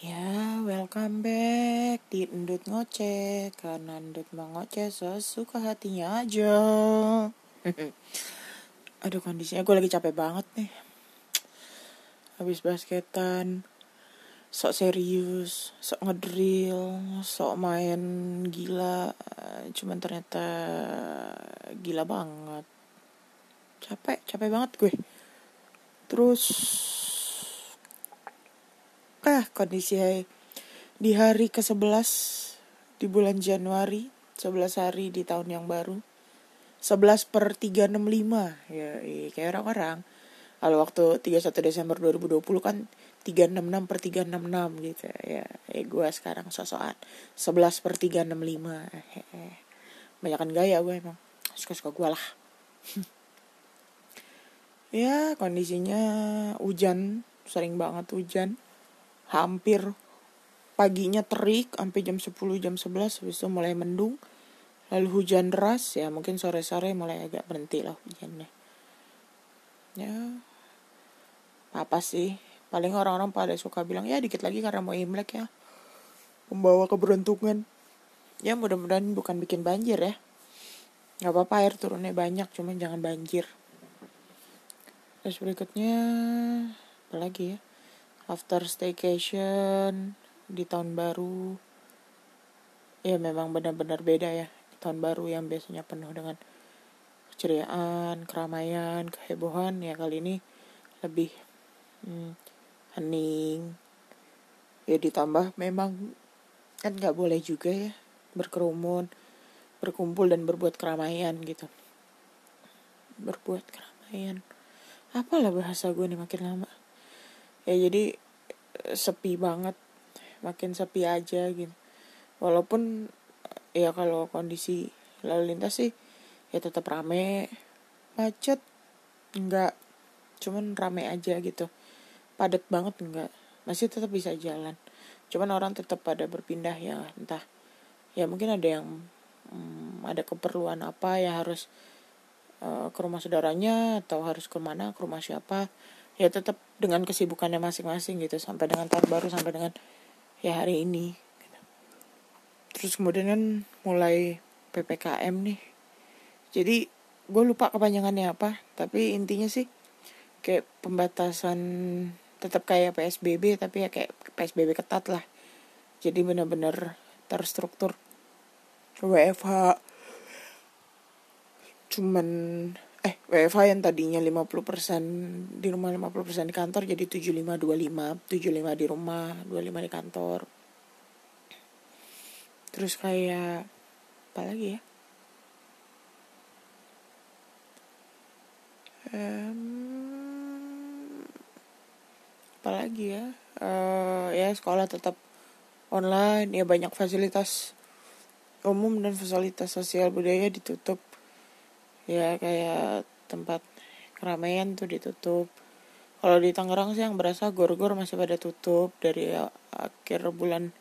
Ya, welcome back di Endut Ngoceh Karena Endut mau ngoceh sesuka hatinya aja. Aduh kondisinya gue lagi capek banget nih. Habis basketan Sok serius, sok ngedrill, sok main gila Cuman ternyata gila banget. Capek, capek banget gue. Terus ah kondisi di hari ke-11 di bulan Januari 11 hari di tahun yang baru? 11 per 365 ya iya, kayak orang-orang. Kalau waktu 31 Desember 2020 kan 366 per 366 gitu. Ya eh gue sekarang sosokan 11 per 365 hehe banyakan gaya gue emang. Suka-suka gue lah. Ya kondisinya hujan. Sering banget hujan hampir paginya terik sampai jam 10 jam 11 habis itu mulai mendung. Lalu hujan deras ya mungkin sore-sore mulai agak berhenti lah hujannya. Ya apa sih? Paling orang-orang pada suka bilang ya dikit lagi karena mau imlek ya membawa keberuntungan. Ya mudah-mudahan bukan bikin banjir ya. Nggak apa-apa air turunnya banyak cuman jangan banjir. Terus berikutnya apa lagi ya after staycation di tahun baru. Ya memang benar-benar beda ya tahun baru yang biasanya penuh dengan keceriaan, keramaian, kehebohan. Ya kali ini lebih hmm, hening. Ya ditambah memang kan nggak boleh juga ya berkerumun berkumpul dan berbuat keramaian gitu. Berbuat keramaian. Apalah bahasa gue nih makin lama. Ya jadi sepi banget. Makin sepi aja gitu. Walaupun ya kalau kondisi lalu lintas sih ya tetap rame. Macet enggak cuman rame aja gitu. Padat banget enggak masih tetap bisa jalan. Cuman orang tetap pada berpindah ya entah. Ya mungkin ada yang hmm, ada keperluan apa ya harus uh, ke rumah saudaranya atau harus ke mana ke rumah siapa ya tetap dengan kesibukannya masing-masing gitu sampai dengan tahun baru sampai dengan ya hari ini gitu. terus kemudian kan mulai ppkm nih. Jadi gue lupa kepanjangannya apa tapi intinya sih kayak pembatasan tetap kayak psbb tapi ya kayak psbb ketat lah. Jadi benar-benar terstruktur. WFH cuman eh WFH yang tadinya 50% di rumah 50% di kantor jadi 75 25 75 di rumah 25 di kantor. Terus kayak apa lagi ya? Um, apa lagi ya? Uh, ya sekolah tetap online ya banyak fasilitas umum dan fasilitas sosial budaya ditutup ya kayak tempat keramaian tuh ditutup. Kalau di Tangerang sih yang berasa gor-gor masih pada tutup dari akhir bulan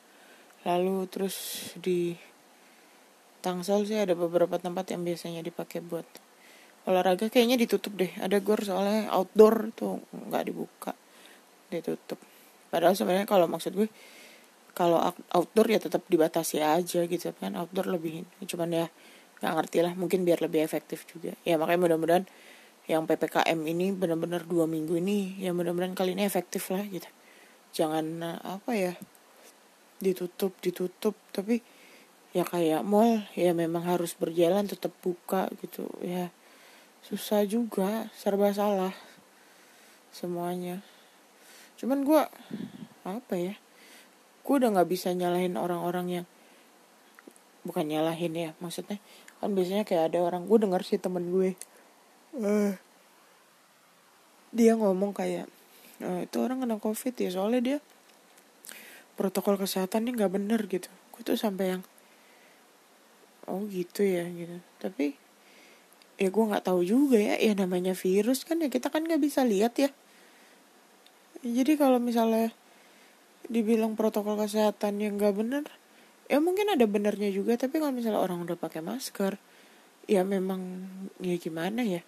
lalu. Terus di Tangsel sih ada beberapa tempat yang biasanya dipakai buat olahraga. Kayaknya ditutup deh. Ada gor soalnya outdoor tuh nggak dibuka ditutup. Padahal sebenarnya kalau maksud gue kalau outdoor ya tetap dibatasi aja gitu kan. Outdoor lebih cuman ya nggak ngerti lah mungkin biar lebih efektif juga. Ya makanya mudah-mudahan yang ppkm ini benar-benar dua minggu ini ya mudah-mudahan kali ini efektif lah gitu. Jangan apa ya ditutup ditutup tapi ya kayak mall ya memang harus berjalan tetap buka gitu. Ya susah juga serba salah semuanya. Cuman gue apa ya gue udah nggak bisa nyalahin orang-orang yang bukan nyalahin ya maksudnya kan biasanya kayak ada orang gue denger sih temen gue. Uh, dia ngomong kayak uh, itu orang kena covid ya soalnya dia protokol kesehatannya nggak bener gitu. Gue tuh sampai yang oh gitu ya gitu. Tapi ya gue nggak tahu juga ya ya namanya virus kan ya kita kan nggak bisa lihat ya. Jadi kalau misalnya dibilang protokol kesehatan yang nggak bener ya mungkin ada benernya juga tapi kalau misalnya orang udah pakai masker ya memang ya gimana ya?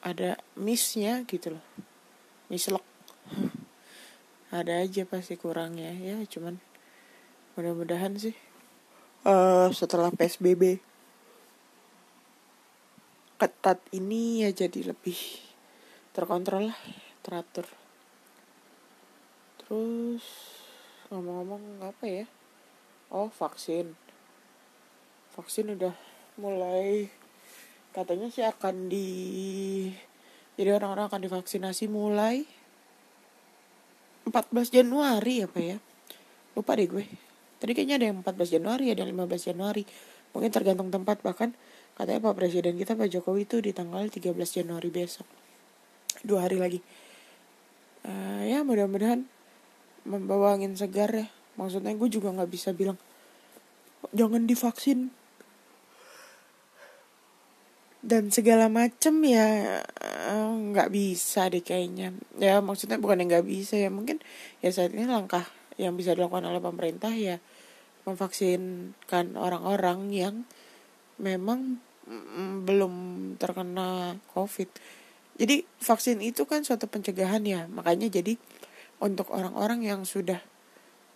Ada missnya gitu loh. Mislek. Ada aja pasti kurangnya ya cuman mudah-mudahan sih. Uh, setelah psbb ketat ini ya jadi lebih terkontrol lah teratur. Terus ngomong-ngomong apa ya oh vaksin. Vaksin udah mulai. Katanya sih akan di jadi orang-orang akan divaksinasi mulai 14 Januari apa ya. Lupa deh gue. Tadi kayaknya ada yang 14 Januari ada yang 15 Januari. Mungkin tergantung tempat bahkan katanya Pak Presiden kita Pak Jokowi itu di tanggal 13 Januari besok. Dua hari lagi. Uh, ya mudah-mudahan membawa angin segar ya maksudnya gue juga nggak bisa bilang jangan divaksin. Dan segala macem ya eh, nggak bisa deh kayaknya. Ya maksudnya bukan yang nggak bisa ya mungkin ya saat ini langkah yang bisa dilakukan oleh pemerintah ya memvaksinkan orang-orang yang memang mm, belum terkena covid. Jadi vaksin itu kan suatu pencegahan ya. Makanya jadi untuk orang-orang yang sudah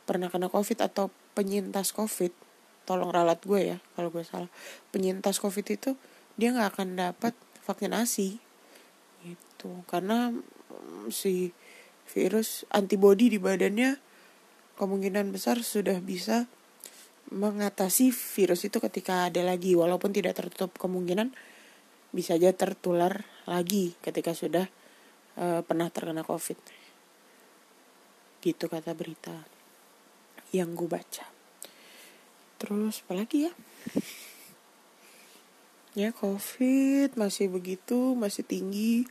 pernah kena covid atau penyintas covid tolong ralat gue ya kalau gue salah. Penyintas covid itu dia nggak akan dapat vaksinasi. Itu karena mm, si virus antibody di badannya kemungkinan besar sudah bisa mengatasi virus itu ketika ada lagi. Walaupun tidak tertutup kemungkinan bisa aja tertular lagi ketika sudah uh, pernah terkena covid. Gitu kata berita yang gue baca. Terus apalagi ya? Ya covid masih begitu masih tinggi.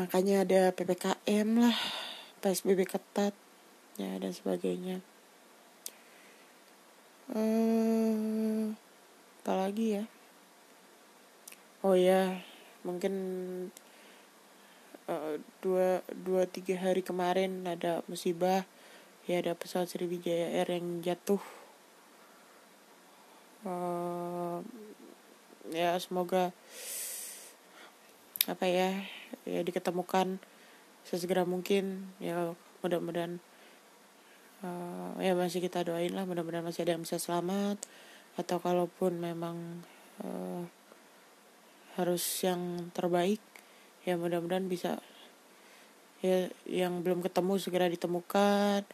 Makanya ada ppkm lah psbb ketat ya dan sebagainya. Eh apalagi ya? Oh ya mungkin uh, dua dua tiga hari kemarin ada musibah. Ya ada pesawat Sriwijaya Air yang jatuh. Uh, ya semoga apa ya ya diketemukan sesegera mungkin. Ya mudah-mudahan uh, ya masih kita doain lah mudah-mudahan masih ada yang bisa selamat. Atau kalaupun memang uh, harus yang terbaik ya mudah-mudahan bisa ya yang belum ketemu segera ditemukan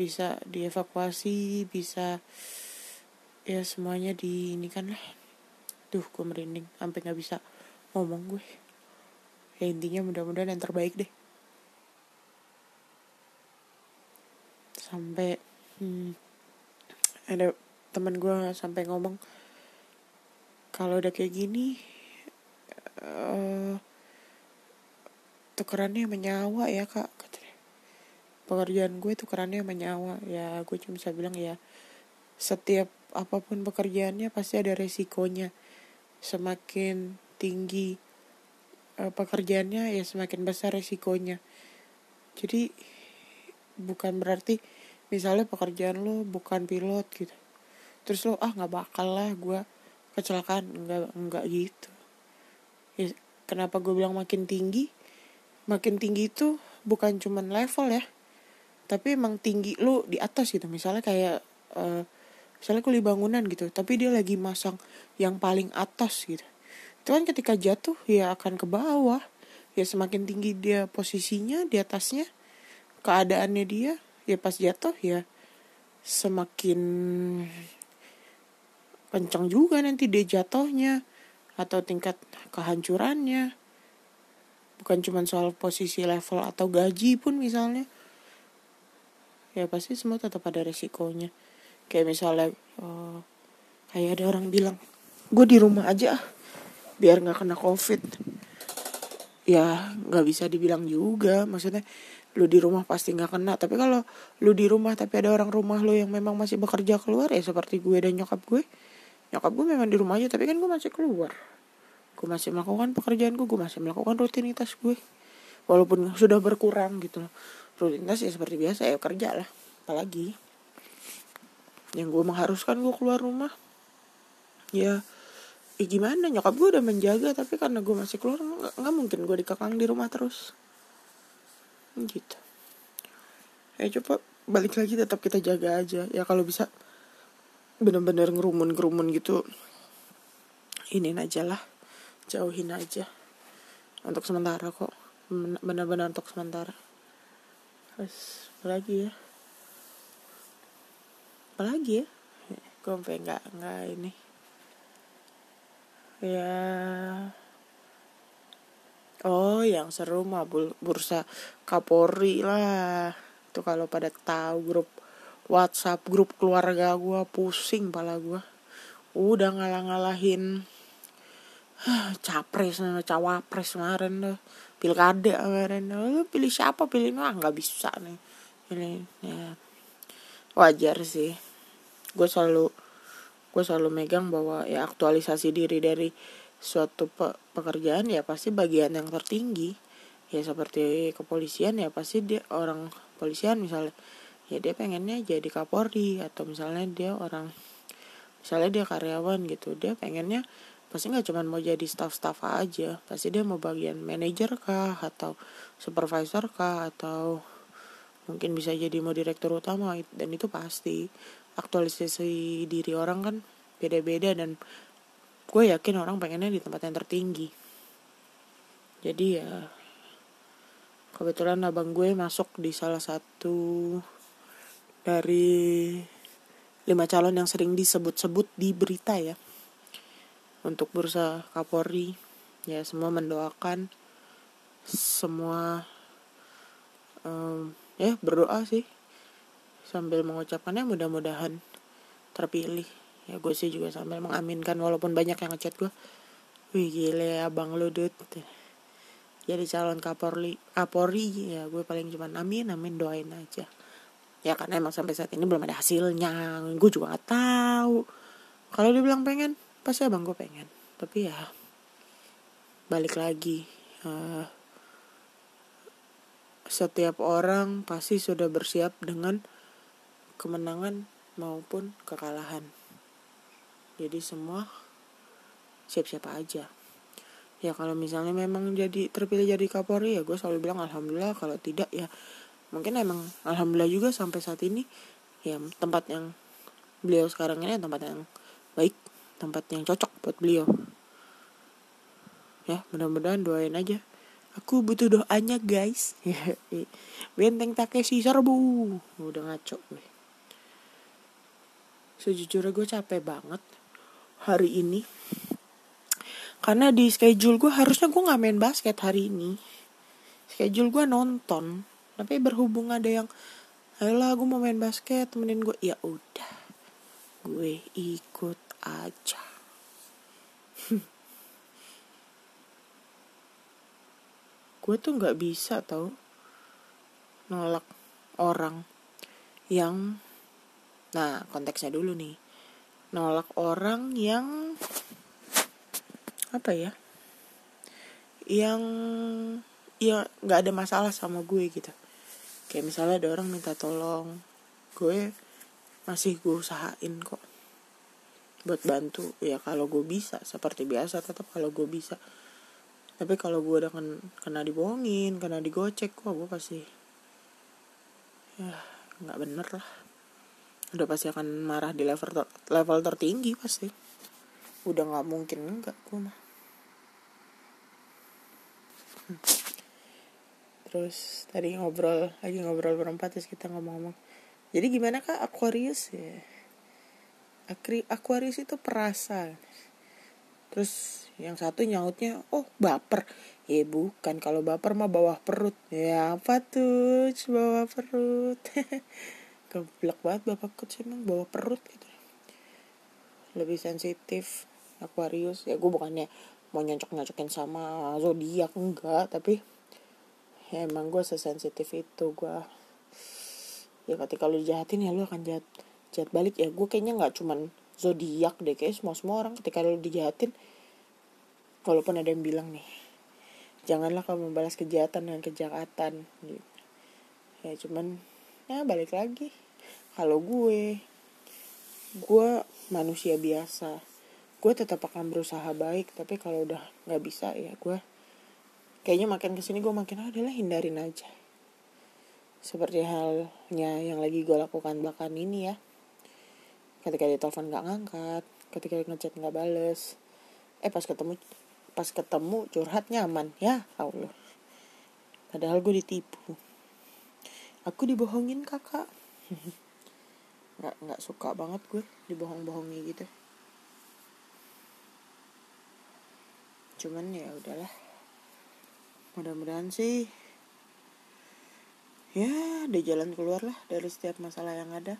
bisa dievakuasi bisa ya semuanya di ini kan lah. Duh gue merinding sampai nggak bisa ngomong gue. Ya intinya mudah-mudahan yang terbaik deh. Sampai hmm, ada teman gue sampai ngomong kalau udah kayak gini uh, tukerannya menyawa ya kak katanya. Pekerjaan gue tukerannya menyawa ya gue cuma bisa bilang ya setiap apa pun pekerjaannya pasti ada resikonya. Semakin tinggi uh, pekerjaannya ya semakin besar resikonya. Jadi bukan berarti misalnya pekerjaan lo bukan pilot gitu. Terus lo ah nggak bakal lah gue kecelakaan. Nggak nggak gitu. Ya, kenapa gue bilang makin tinggi makin tinggi itu bukan cuman level ya tapi emang tinggi lo di atas gitu. Misalnya kayak uh, misalnya kuli bangunan gitu tapi dia lagi masang yang paling atas gitu. Itu kan ketika jatuh ya akan ke bawah. Ya semakin tinggi dia posisinya di atasnya keadaannya dia ya pas jatuh ya semakin kencang juga nanti dia jatuhnya atau tingkat kehancurannya bukan cuma soal posisi level atau gaji pun misalnya. Ya pasti semua tetap ada resikonya. Kayak misalnya uh, kayak ada orang bilang gue di rumah aja biar nggak kena covid. Ya nggak bisa dibilang juga. Maksudnya lu di rumah pasti nggak kena. Tapi kalau lu di rumah tapi ada orang rumah lu yang memang masih bekerja keluar ya seperti gue dan nyokap gue. Nyokap gue memang di rumah aja tapi kan gue masih keluar gue masih melakukan pekerjaan gue gue masih melakukan rutinitas gue. Walaupun sudah berkurang gitu loh. Rutinitas ya seperti biasa ya kerja lah. Apalagi yang gue mengharuskan gue keluar rumah. Ya ya gimana? Nyokap gue udah menjaga tapi karena gue masih keluar nggak mungkin gue dikekang di rumah terus. Gitu. Ya coba balik lagi tetap kita jaga aja. Ya kalau bisa bener-bener ngerumun-ngerumun gitu ini aja lah jauhin aja untuk sementara kok. Benar-benar untuk sementara. Terus lagi ya? Apalagi ya? Gue sampai nggak nggak ini. Ya. Oh yang seru mah bursa Kapolri lah. Itu kalau pada tahu grup WhatsApp grup keluarga gue pusing pala gue udah ngalah-ngalahin capres cawapres kemarin tuh. Pilkada kemarin lu pilih siapa? Pilih ah nggak bisa nih. Ini ya. Wajar sih. Gue selalu gue selalu megang bahwa ya aktualisasi diri dari suatu pe pekerjaan ya pasti bagian yang tertinggi. Ya seperti kepolisian ya pasti dia orang polisian misalnya ya dia pengennya jadi kapolri atau misalnya dia orang misalnya dia karyawan gitu. Dia pengennya pasti nggak cuma mau jadi staff-staff aja. Pasti dia mau bagian manajer kah atau supervisor kah atau mungkin bisa jadi mau direktur utama. Dan itu pasti. Aktualisasi diri orang kan beda-beda dan gue yakin orang pengennya di tempat yang tertinggi. Jadi ya kebetulan abang gue masuk di salah satu dari lima calon yang sering disebut-sebut di berita ya untuk bursa Kapolri. Ya semua mendoakan. Semua um, ya berdoa sih. Sambil mengucapkannya mudah-mudahan terpilih. Ya gue sih juga sambil mengaminkan walaupun banyak yang ngechat gue wih gile abang lu dud jadi calon Kapolri Kapolri ya gue paling cuma amin amin doain aja. Ya karena emang sampai saat ini belum ada hasilnya. Gue juga gak tahu. Kalau dibilang pengen pasti abang gue pengen. Tapi ya balik lagi uh, setiap orang pasti sudah bersiap dengan kemenangan maupun kekalahan. Jadi semua siap-siap aja. Ya kalau misalnya memang jadi terpilih jadi kapolri ya gue selalu bilang alhamdulillah. Kalau tidak ya mungkin emang alhamdulillah juga sampai saat ini ya tempat yang beliau sekarang ini tempat yang baik tempat yang cocok buat beliau. Ya mudah-mudahan doain aja. Aku butuh doanya guys. Benteng Takeshi serbu udah ngaco gue. Sejujurnya gue capek banget hari ini. Karena di schedule gue harusnya gue nggak main basket hari ini. Schedule gue nonton. Tapi berhubung ada yang ayolah gue mau main basket temenin gue. Ya udah. Gue ikut aja. Gue tuh nggak bisa tau nolak orang yang nah konteksnya dulu nih. Nolak orang yang apa ya yang ya nggak ada masalah sama gue gitu. Kayak misalnya ada orang minta tolong gue masih gue usahain kok buat bantu. Ya kalau gue bisa seperti biasa tetap kalau gue bisa. Tapi kalau gue udah kena, dibohongin kena digocek kok gue pasti ya nggak bener lah. Udah pasti akan marah di level ter, level tertinggi pasti. Udah nggak mungkin enggak gue mah. Hmm. terus tadi ngobrol lagi ngobrol berempat terus kita ngomong-ngomong. Jadi gimana kak? Aquarius ya Aquarius itu perasa. Terus yang satu nyautnya oh baper. Ya bukan. Kalau baper mah bawah perut. Ya apa tuh? Bawah perut. Keblek banget bapak coach emang bawah perut gitu. Lebih sensitif Aquarius. Ya gue bukannya mau nyocok nyocokin sama zodiak enggak. Tapi ya emang gue sesensitif itu gue ya ketika lu jahatin ya lu akan jahat jahat balik ya gue kayaknya nggak cuman zodiak deh kayak semua semua orang ketika lo dijahatin walaupun ada yang bilang nih janganlah kamu membalas kejahatan dengan kejahatan. Gitu. ya cuman ya balik lagi. Kalau gue gue manusia biasa. Gue tetap akan berusaha baik tapi kalau udah nggak bisa ya gue kayaknya makin ke sini gue makin adalah hindarin aja. Seperti halnya yang lagi gue lakukan belakangan ini ya ketika dia telepon nggak ngangkat ketika dia ngechat nggak bales. Eh pas ketemu pas ketemu curhat nyaman ya allah. Padahal gue ditipu. Aku dibohongin kakak. Nggak nggak suka banget gue dibohong-bohongi gitu. Cuman ya udahlah. Mudah-mudahan sih ya ada jalan keluar lah dari setiap masalah yang ada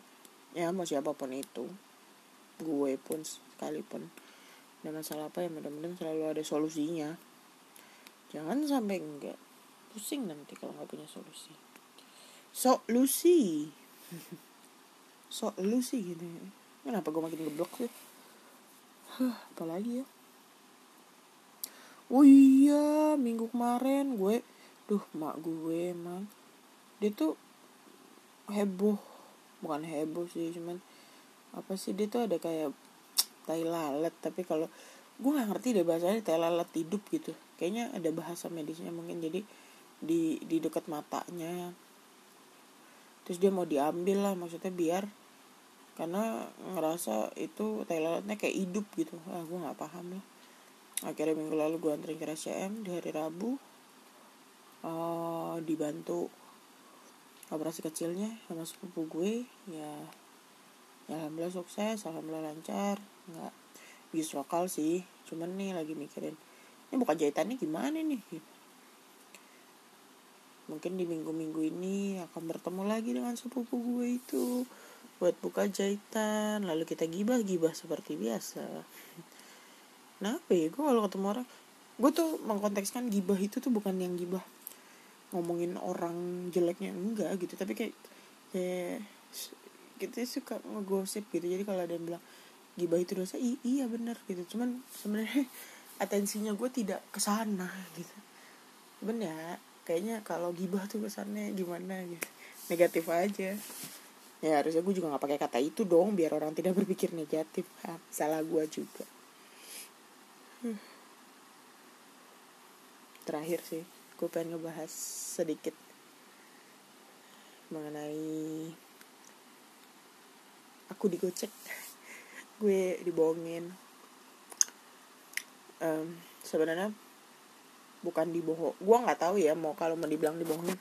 ya mau siapa pun itu. Gue pun sekalipun. Ada masalah apa ya mudah-mudahan selalu ada solusinya. Jangan sampai enggak. Pusing nanti kalau nggak punya solusi. Sok lucy. Gitu ya. kenapa gue makin geblok sih? Huh, apalagi ya? Oh iya minggu kemarin gue. Duh mak gue emang dia tuh heboh bukan heboh sih cuman apa sih dia tuh ada kayak tai lalat tapi kalau gue nggak ngerti deh bahasanya tai lalat hidup gitu. Kayaknya ada bahasa medisnya mungkin jadi di di dekat matanya. Terus dia mau diambil lah maksudnya biar karena ngerasa itu tai lalatnya kayak hidup gitu. Ah gue nggak paham lah. Akhirnya minggu lalu gue anterin ke RSCM di hari Rabu uh, dibantu operasi kecilnya sama sepupu gue ya, ya alhamdulillah sukses alhamdulillah lancar. Nggak bis lokal sih cuman nih lagi mikirin ini buka jahitannya gimana nih? Mungkin di minggu-minggu ini akan bertemu lagi dengan sepupu gue itu buat buka jahitan lalu kita gibah-gibah seperti biasa. Kenapa ya gue kalau ketemu orang gue tuh mengkontekskan gibah itu tuh bukan yang gibah ngomongin orang jeleknya enggak gitu. Tapi kayak kayak kita suka ngegosip gitu. Jadi kalau ada yang bilang gibah itu dosa I iya benar gitu. Cuman sebenarnya atensinya gue tidak ke sana gitu. Cuman ya kayaknya kalau gibah tuh kesannya gimana gitu. Negatif aja. Ya harusnya gue juga nggak pakai kata itu dong biar orang tidak berpikir negatif. Ha, salah gue juga. Hmm. terakhir sih gue pengen ngebahas sedikit mengenai aku digocek gue dibohongin. Um, sebenarnya bukan dibohong gue nggak tahu ya mau kalau mau dibilang dibohongin.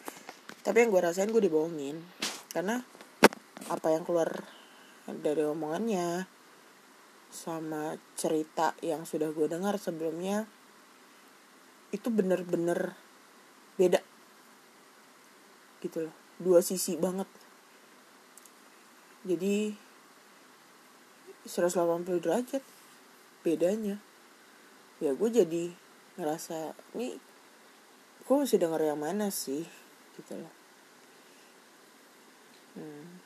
Tapi yang gue rasain gue dibohongin karena apa yang keluar dari omongannya sama cerita yang sudah gue dengar sebelumnya itu bener-bener beda. Gitu loh. Dua sisi banget. Jadi 180 derajat bedanya. Ya gue jadi ngerasa ini gue mesti denger yang mana sih? Gitu loh. Hmm.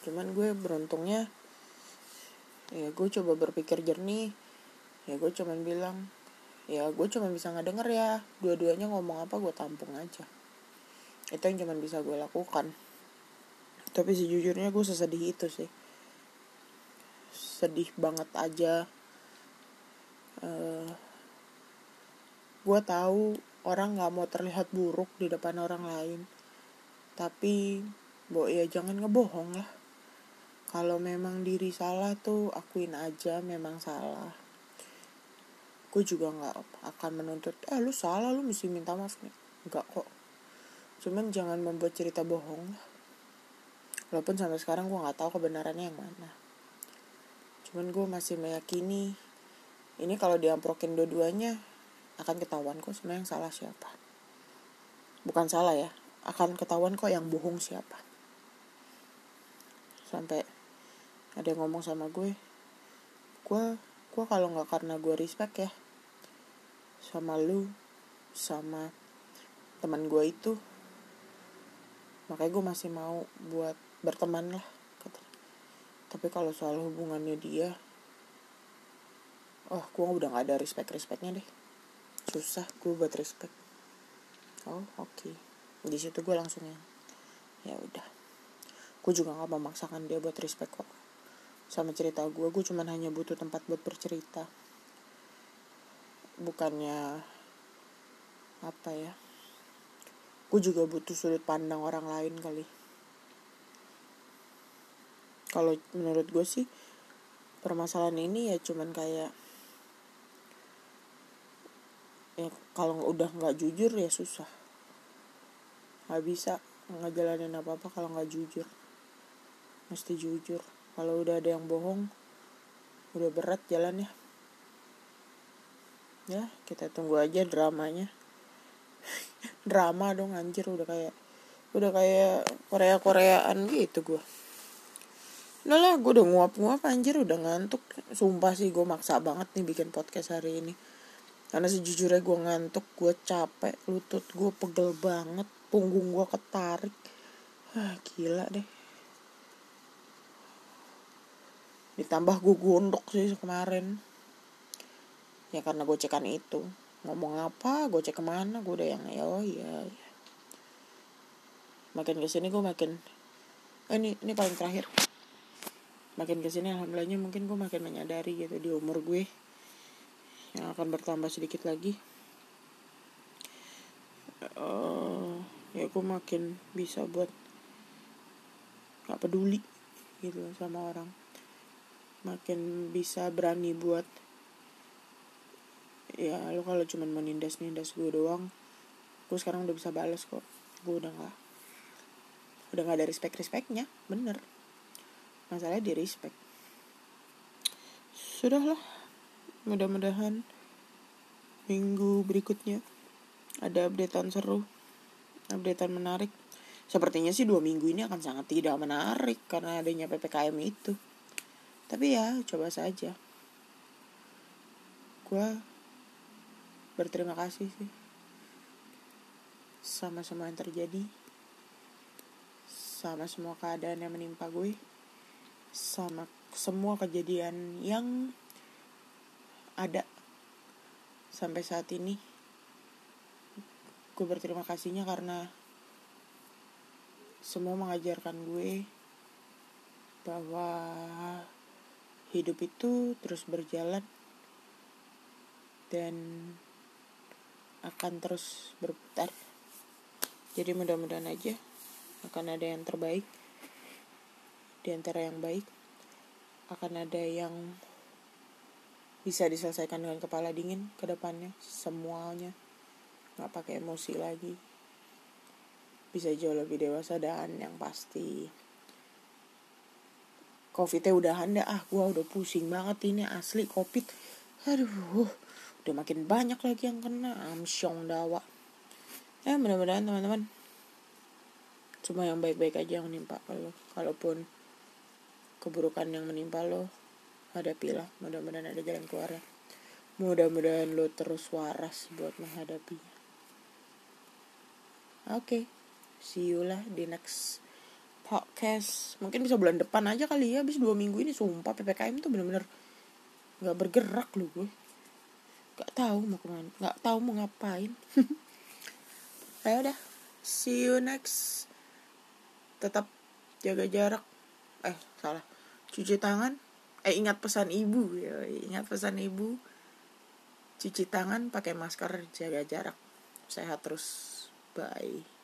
cuman gue beruntungnya ya gue coba berpikir jernih. Ya gue cuman bilang ya gue cuma bisa ngedenger ya. Dua-duanya ngomong apa gue tampung aja. Itu yang cuma bisa gue lakukan. Tapi sejujurnya gue sesedih itu sih. Sedih banget aja. Uh, gue tahu orang nggak mau terlihat buruk di depan orang lain. Tapi bo ya jangan ngebohong lah. Kalau memang diri salah tuh akuin aja memang salah gue juga nggak akan menuntut eh lu salah lu mesti minta maaf nih. Nggak kok. Cuman jangan membuat cerita bohong lah. Walaupun sampai sekarang gue nggak tahu kebenarannya yang mana. Cuman gue masih meyakini ini kalau diamprokin dua-duanya akan ketahuan kok sebenarnya yang salah siapa. Bukan salah ya akan ketahuan kok yang bohong siapa. Sampai ada yang ngomong sama gue gue gue kalau nggak karena gue respect ya sama lu sama teman gue itu. Makanya gue masih mau buat berteman lah tapi kalau soal hubungannya dia oh gue udah nggak ada respect respectnya deh. Susah gue buat respect. Oh oke. Okay. di situ gue langsung ya ya udah. Gue juga nggak memaksakan dia buat respect kok. Sama cerita gue gue cuman hanya butuh tempat buat bercerita bukannya apa ya gue juga butuh sudut pandang orang lain kali. Kalau menurut gue sih permasalahan ini ya cuman kayak ya kalau udah nggak jujur ya susah. Nggak bisa ngejalanin apa apa kalau nggak jujur. Mesti jujur. Kalau udah ada yang bohong udah berat jalannya ya kita tunggu aja dramanya. Drama dong anjir udah kayak udah kayak Korea Koreaan gitu gue Udah lah gue udah nguap-nguap anjir udah ngantuk. Sumpah sih gue maksa banget nih bikin podcast hari ini. Karena sejujurnya gue ngantuk Gue capek Lutut gue pegel banget Punggung gue ketarik. Ah, Gila deh. Ditambah gue gondok sih kemarin Ya karena gue cekan itu. Ngomong apa gue cek ke mana Gue udah yang ya oh iya, iya. Makin ke sini gue makin oh, ini ini paling terakhir. Makin ke sini alhamdulillahnya mungkin gue makin menyadari gitu di umur gue. Yang akan bertambah sedikit lagi. Uh, ya gue makin bisa buat gak peduli gitu sama orang. Makin bisa berani buat ya lo kalau cuman menindas nindas gue doang gue sekarang udah bisa balas kok. Gue udah nggak udah nggak ada respect respectnya bener. Masalahnya di respect. Sudahlah mudah-mudahan minggu berikutnya ada updatean seru updatean menarik. Sepertinya sih dua minggu ini akan sangat tidak menarik karena adanya ppkm itu. Tapi ya coba saja. Gue berterima kasih sih. Sama semua yang terjadi. Sama semua keadaan yang menimpa gue. Sama semua kejadian yang ada. Sampai saat ini gue berterima kasihnya karena semua mengajarkan gue bahwa hidup itu terus berjalan dan akan terus berputar. Jadi mudah-mudahan aja akan ada yang terbaik. Di antara yang baik akan ada yang bisa diselesaikan dengan kepala dingin ke depannya. Semuanya nggak pakai emosi lagi. Bisa jauh lebih dewasa dan yang pasti covidnya udahan dah ah gua udah pusing banget ini asli covid. Aduh udah makin banyak lagi yang kena amsyong dawa. Ya mudah-mudahan teman-teman. Cuma yang baik-baik aja yang nimpa kalau kalaupun keburukan yang menimpa lo hadapilah. Mudah-mudahan ada jalan keluar. Mudah-mudahan lo terus waras buat menghadapinya. Oke okay. see you lah di next podcast. Mungkin bisa bulan depan aja kali ya. Habis dua minggu ini sumpah ppkm tuh bener-bener nggak bergerak lo gue nggak tahu mau ke mana nggak tahu mau ngapain. Ayo udah see you next. Tetap jaga jarak. Eh salah. Cuci tangan. Eh ingat pesan ibu ya ingat pesan ibu. Cuci tangan pakai masker jaga jarak. Sehat terus. Bye